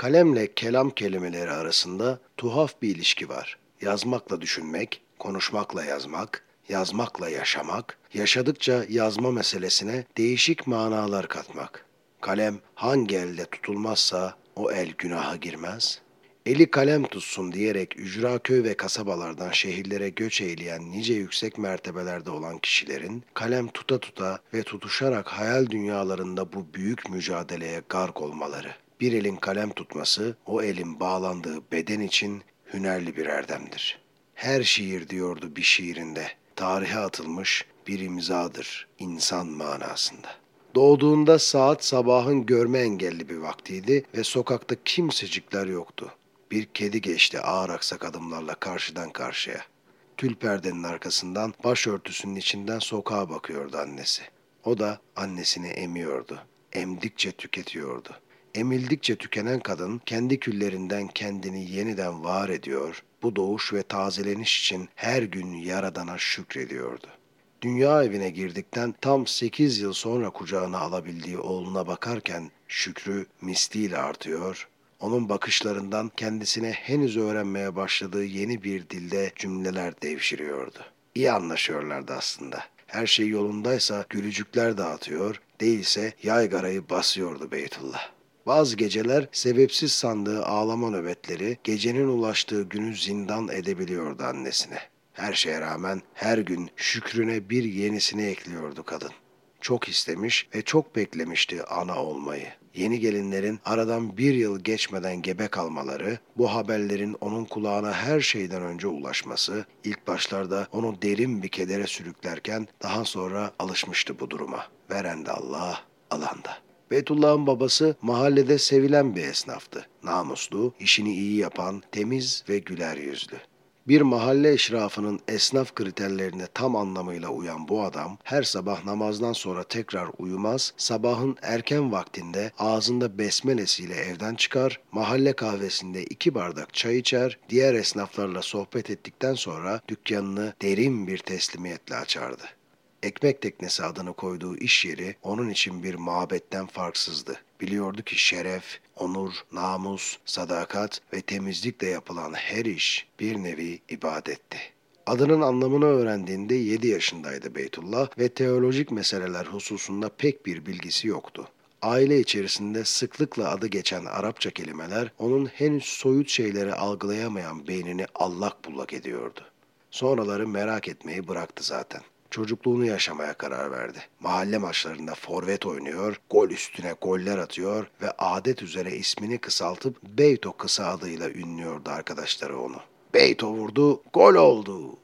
Kalemle kelam kelimeleri arasında tuhaf bir ilişki var. Yazmakla düşünmek, konuşmakla yazmak, yazmakla yaşamak, yaşadıkça yazma meselesine değişik manalar katmak. Kalem hangi elde tutulmazsa o el günaha girmez. Eli kalem tutsun diyerek ücra köy ve kasabalardan şehirlere göç eyleyen nice yüksek mertebelerde olan kişilerin kalem tuta tuta ve tutuşarak hayal dünyalarında bu büyük mücadeleye gark olmaları. Bir elin kalem tutması o elin bağlandığı beden için hünerli bir erdemdir. Her şiir diyordu bir şiirinde, tarihe atılmış bir imzadır insan manasında. Doğduğunda saat sabahın görme engelli bir vaktiydi ve sokakta kimsecikler yoktu. Bir kedi geçti ağır aksak adımlarla karşıdan karşıya. Tül perdenin arkasından başörtüsünün içinden sokağa bakıyordu annesi. O da annesini emiyordu. Emdikçe tüketiyordu. Emildikçe tükenen kadın kendi küllerinden kendini yeniden var ediyor, bu doğuş ve tazeleniş için her gün Yaradan'a şükrediyordu. Dünya evine girdikten tam 8 yıl sonra kucağına alabildiği oğluna bakarken şükrü misliyle artıyor, onun bakışlarından kendisine henüz öğrenmeye başladığı yeni bir dilde cümleler devşiriyordu. İyi anlaşıyorlardı aslında. Her şey yolundaysa gülücükler dağıtıyor, değilse yaygarayı basıyordu Beytullah. Bazı geceler sebepsiz sandığı ağlama nöbetleri gecenin ulaştığı günü zindan edebiliyordu annesine. Her şeye rağmen her gün şükrüne bir yenisini ekliyordu kadın. Çok istemiş ve çok beklemişti ana olmayı. Yeni gelinlerin aradan bir yıl geçmeden gebe kalmaları, bu haberlerin onun kulağına her şeyden önce ulaşması, ilk başlarda onu derin bir kedere sürüklerken daha sonra alışmıştı bu duruma. Veren de Allah, alan da. Beytullah'ın babası mahallede sevilen bir esnaftı. Namuslu, işini iyi yapan, temiz ve güler yüzlü. Bir mahalle eşrafının esnaf kriterlerine tam anlamıyla uyan bu adam her sabah namazdan sonra tekrar uyumaz, sabahın erken vaktinde ağzında besmelesiyle evden çıkar, mahalle kahvesinde iki bardak çay içer, diğer esnaflarla sohbet ettikten sonra dükkanını derin bir teslimiyetle açardı. Ekmek teknesi adını koyduğu iş yeri onun için bir mabetten farksızdı. Biliyordu ki şeref, onur, namus, sadakat ve temizlikle yapılan her iş bir nevi ibadetti. Adının anlamını öğrendiğinde 7 yaşındaydı Beytullah ve teolojik meseleler hususunda pek bir bilgisi yoktu. Aile içerisinde sıklıkla adı geçen Arapça kelimeler onun henüz soyut şeyleri algılayamayan beynini allak bullak ediyordu. Sonraları merak etmeyi bıraktı zaten çocukluğunu yaşamaya karar verdi. Mahalle maçlarında forvet oynuyor, gol üstüne goller atıyor ve adet üzere ismini kısaltıp Beyto kısa adıyla ünlüyordu arkadaşları onu. Beyto vurdu, gol oldu.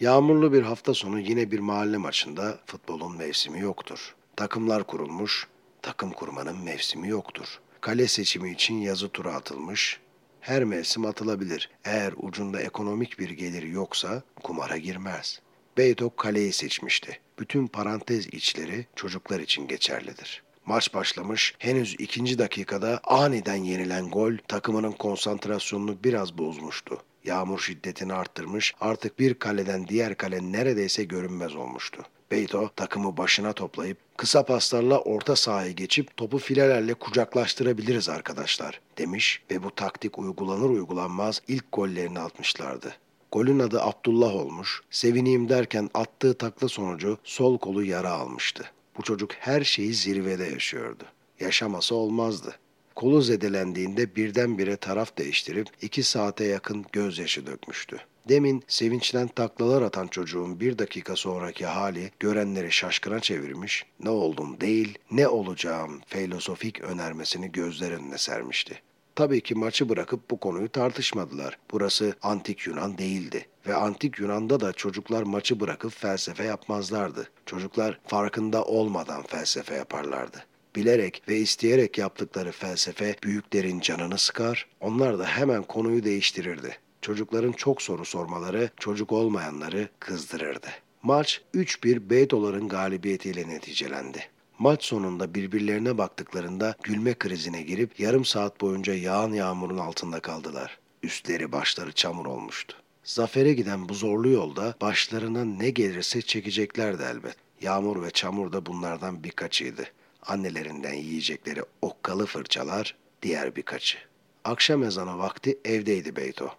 Yağmurlu bir hafta sonu yine bir mahalle maçında futbolun mevsimi yoktur. Takımlar kurulmuş, takım kurmanın mevsimi yoktur. Kale seçimi için yazı tura atılmış, her mevsim atılabilir. Eğer ucunda ekonomik bir geliri yoksa kumara girmez. Beytok kaleyi seçmişti. Bütün parantez içleri çocuklar için geçerlidir. Maç başlamış, henüz ikinci dakikada aniden yenilen gol takımının konsantrasyonunu biraz bozmuştu. Yağmur şiddetini arttırmış, artık bir kaleden diğer kale neredeyse görünmez olmuştu. Beyto takımı başına toplayıp kısa paslarla orta sahaya geçip topu filelerle kucaklaştırabiliriz arkadaşlar demiş ve bu taktik uygulanır uygulanmaz ilk gollerini atmışlardı. Golün adı Abdullah olmuş. Sevineyim derken attığı takla sonucu sol kolu yara almıştı. Bu çocuk her şeyi zirvede yaşıyordu. Yaşaması olmazdı. Kolu zedelendiğinde birdenbire taraf değiştirip iki saate yakın gözyaşı dökmüştü. Demin sevinçten taklalar atan çocuğun bir dakika sonraki hali görenleri şaşkına çevirmiş, ne oldum değil, ne olacağım filozofik önermesini gözler önüne sermişti. Tabii ki maçı bırakıp bu konuyu tartışmadılar. Burası antik Yunan değildi ve antik Yunan'da da çocuklar maçı bırakıp felsefe yapmazlardı. Çocuklar farkında olmadan felsefe yaparlardı. Bilerek ve isteyerek yaptıkları felsefe büyüklerin canını sıkar, onlar da hemen konuyu değiştirirdi. Çocukların çok soru sormaları çocuk olmayanları kızdırırdı. Maç 3-1 Beytoların galibiyetiyle neticelendi. Maç sonunda birbirlerine baktıklarında gülme krizine girip yarım saat boyunca yağan yağmurun altında kaldılar. Üstleri başları çamur olmuştu. Zafere giden bu zorlu yolda başlarına ne gelirse çekeceklerdi elbet. Yağmur ve çamur da bunlardan birkaçıydı. Annelerinden yiyecekleri okkalı fırçalar diğer birkaçı. Akşam ezanı vakti evdeydi Beyto.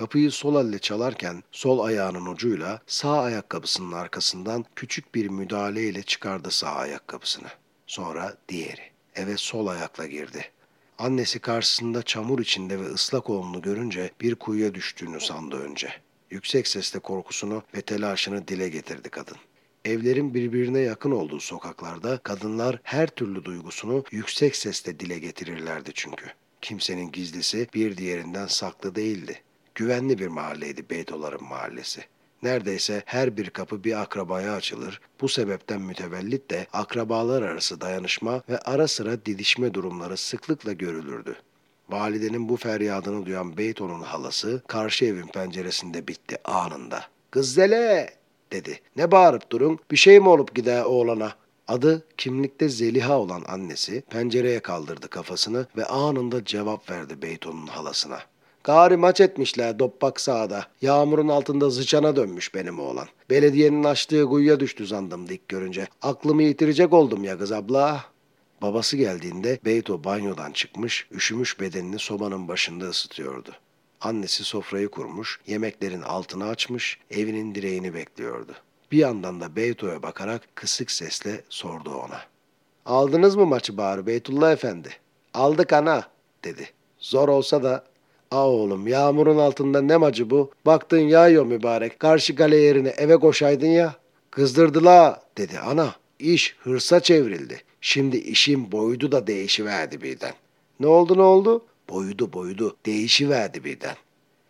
Kapıyı sol elle çalarken sol ayağının ucuyla sağ ayakkabısının arkasından küçük bir müdahaleyle çıkardı sağ ayakkabısını. Sonra diğeri. Eve sol ayakla girdi. Annesi karşısında çamur içinde ve ıslak oğlunu görünce bir kuyuya düştüğünü sandı önce. Yüksek sesle korkusunu ve telaşını dile getirdi kadın. Evlerin birbirine yakın olduğu sokaklarda kadınlar her türlü duygusunu yüksek sesle dile getirirlerdi çünkü. Kimsenin gizlisi bir diğerinden saklı değildi. Güvenli bir mahalleydi Beytoların mahallesi. Neredeyse her bir kapı bir akrabaya açılır. Bu sebepten mütevellit de akrabalar arası dayanışma ve ara sıra didişme durumları sıklıkla görülürdü. Validenin bu feryadını duyan Beyto'nun halası karşı evin penceresinde bitti anında. Kız Zele dedi. Ne bağırıp durun? Bir şey mi olup gider oğlana? Adı kimlikte Zeliha olan annesi pencereye kaldırdı kafasını ve anında cevap verdi Beyto'nun halasına. Gari maç etmişler doppak sahada. Yağmurun altında zıçana dönmüş benim oğlan. Belediyenin açtığı kuyuya düştü zandım dik görünce. Aklımı yitirecek oldum ya kız abla. Babası geldiğinde Beyto banyodan çıkmış, üşümüş bedenini sobanın başında ısıtıyordu. Annesi sofrayı kurmuş, yemeklerin altını açmış, evinin direğini bekliyordu. Bir yandan da Beyto'ya bakarak kısık sesle sordu ona. Aldınız mı maçı bari Beytullah Efendi? Aldık ana, dedi. Zor olsa da Aa oğlum yağmurun altında ne macı bu? Baktın yağıyor mübarek. Karşı kale yerine eve koşaydın ya. Kızdırdıla dedi ana. İş hırsa çevrildi. Şimdi işin boyudu da değişiverdi birden. Ne oldu ne oldu? Boyudu boyudu değişiverdi birden.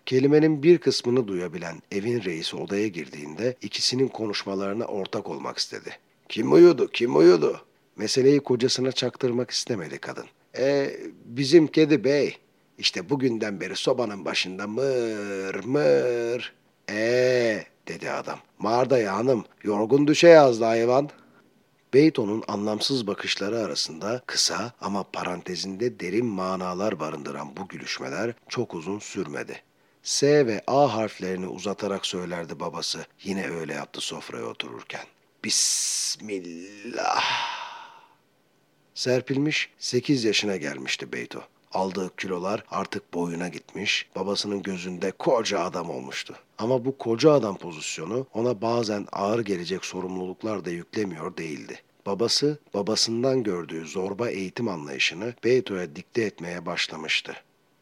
Kelimenin bir kısmını duyabilen evin reisi odaya girdiğinde ikisinin konuşmalarına ortak olmak istedi. Kim uyudu kim uyudu? Meseleyi kocasına çaktırmak istemedi kadın. E bizim kedi bey. İşte bugünden beri sobanın başında mır mır. Ee dedi adam. Marda ya hanım yorgun düşe yazdı hayvan. Beyton'un anlamsız bakışları arasında kısa ama parantezinde derin manalar barındıran bu gülüşmeler çok uzun sürmedi. S ve A harflerini uzatarak söylerdi babası. Yine öyle yaptı sofraya otururken. Bismillah. Serpilmiş 8 yaşına gelmişti Beyto. Aldığı kilolar artık boyuna gitmiş, babasının gözünde koca adam olmuştu. Ama bu koca adam pozisyonu ona bazen ağır gelecek sorumluluklar da yüklemiyor değildi. Babası, babasından gördüğü zorba eğitim anlayışını Beyto'ya dikte etmeye başlamıştı.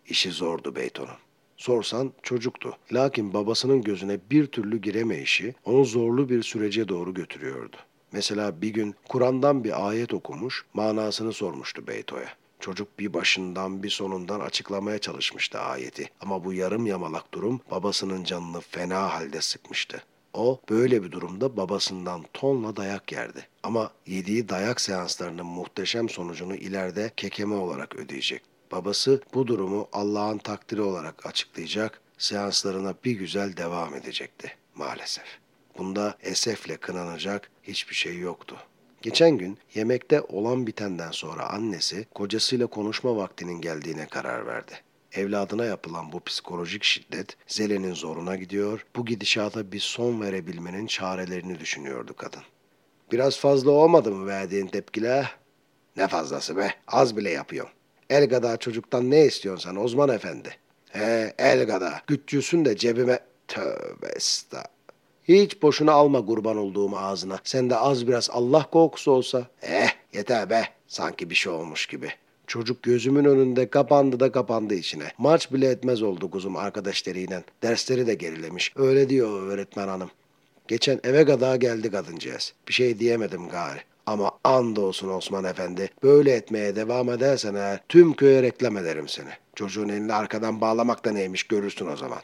İşi zordu Beyto'nun. Sorsan çocuktu. Lakin babasının gözüne bir türlü giremeyişi onu zorlu bir sürece doğru götürüyordu. Mesela bir gün Kur'an'dan bir ayet okumuş, manasını sormuştu Beyto'ya. Çocuk bir başından bir sonundan açıklamaya çalışmıştı ayeti. Ama bu yarım yamalak durum babasının canını fena halde sıkmıştı. O böyle bir durumda babasından tonla dayak yerdi. Ama yediği dayak seanslarının muhteşem sonucunu ileride kekeme olarak ödeyecek. Babası bu durumu Allah'ın takdiri olarak açıklayacak, seanslarına bir güzel devam edecekti maalesef. Bunda esefle kınanacak hiçbir şey yoktu. Geçen gün yemekte olan bitenden sonra annesi kocasıyla konuşma vaktinin geldiğine karar verdi. Evladına yapılan bu psikolojik şiddet Zelen'in zoruna gidiyor, bu gidişata bir son verebilmenin çarelerini düşünüyordu kadın. Biraz fazla olmadı mı verdiğin tepkiler? Ne fazlası be, az bile yapıyorsun. El gada çocuktan ne istiyorsun sen Osman Efendi? He, el gada. Güççüsün de cebime... Tövbe estağfurullah. Hiç boşuna alma kurban olduğum ağzına. Sen de az biraz Allah korkusu olsa. Eh yeter be. Sanki bir şey olmuş gibi. Çocuk gözümün önünde kapandı da kapandı içine. Maç bile etmez oldu kuzum arkadaşlarıyla. Dersleri de gerilemiş. Öyle diyor öğretmen hanım. Geçen eve kadar geldi kadıncağız. Bir şey diyemedim gari. Ama andolsun Osman Efendi. Böyle etmeye devam edersen eğer tüm köye reklam ederim seni. Çocuğun elini arkadan bağlamak da neymiş görürsün o zaman.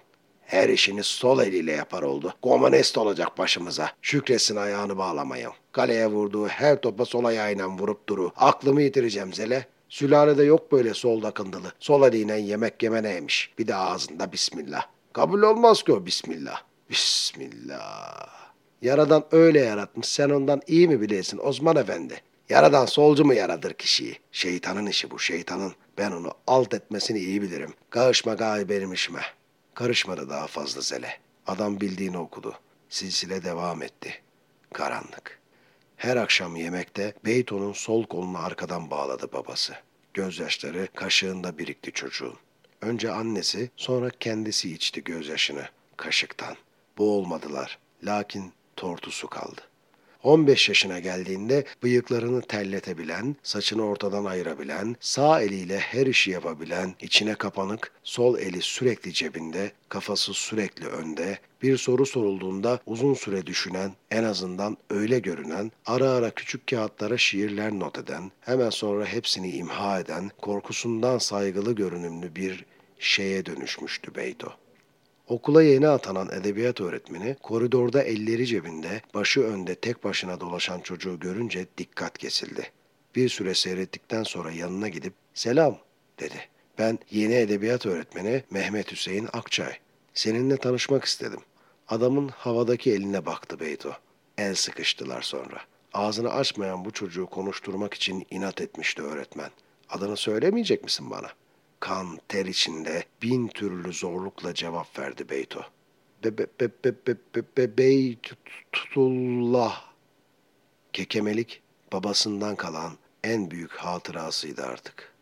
Her işini sol eliyle yapar oldu. Komünist olacak başımıza. Şükretsin ayağını bağlamayın. Kaleye vurduğu her topa sol ayağıyla vurup duru. Aklımı yitireceğim Zele. Sülalede yok böyle sol dakındılı. Sol eliyle yemek yeme neymiş. Bir de ağzında bismillah. Kabul olmaz ki o bismillah. Bismillah. Yaradan öyle yaratmış. Sen ondan iyi mi bilesin Osman Efendi? Yaradan solcu mu yaradır kişiyi? Şeytanın işi bu şeytanın. Ben onu alt etmesini iyi bilirim. Karışma gayi benim işime. Karışmadı daha fazla zele. Adam bildiğini okudu. Silsile devam etti. Karanlık. Her akşam yemekte Beyto'nun sol kolunu arkadan bağladı babası. Gözyaşları kaşığında birikti çocuğun. Önce annesi, sonra kendisi içti gözyaşını kaşıktan. Boğulmadılar. Lakin tortusu kaldı. 15 yaşına geldiğinde bıyıklarını telletebilen, saçını ortadan ayırabilen, sağ eliyle her işi yapabilen, içine kapanık, sol eli sürekli cebinde, kafası sürekli önde, bir soru sorulduğunda uzun süre düşünen, en azından öyle görünen, ara ara küçük kağıtlara şiirler not eden, hemen sonra hepsini imha eden, korkusundan saygılı görünümlü bir şeye dönüşmüştü Beyto. Okula yeni atanan edebiyat öğretmeni koridorda elleri cebinde, başı önde tek başına dolaşan çocuğu görünce dikkat kesildi. Bir süre seyrettikten sonra yanına gidip "Selam." dedi. "Ben yeni edebiyat öğretmeni Mehmet Hüseyin Akçay. Seninle tanışmak istedim." Adamın havadaki eline baktı Beyto. El sıkıştılar sonra. Ağzını açmayan bu çocuğu konuşturmak için inat etmişti öğretmen. Adını söylemeyecek misin bana?'' Kan, ter içinde bin türlü zorlukla cevap verdi Beyto. Be be be be be be be Beytullah. Kekemelik babasından kalan en büyük hatırasıydı artık.''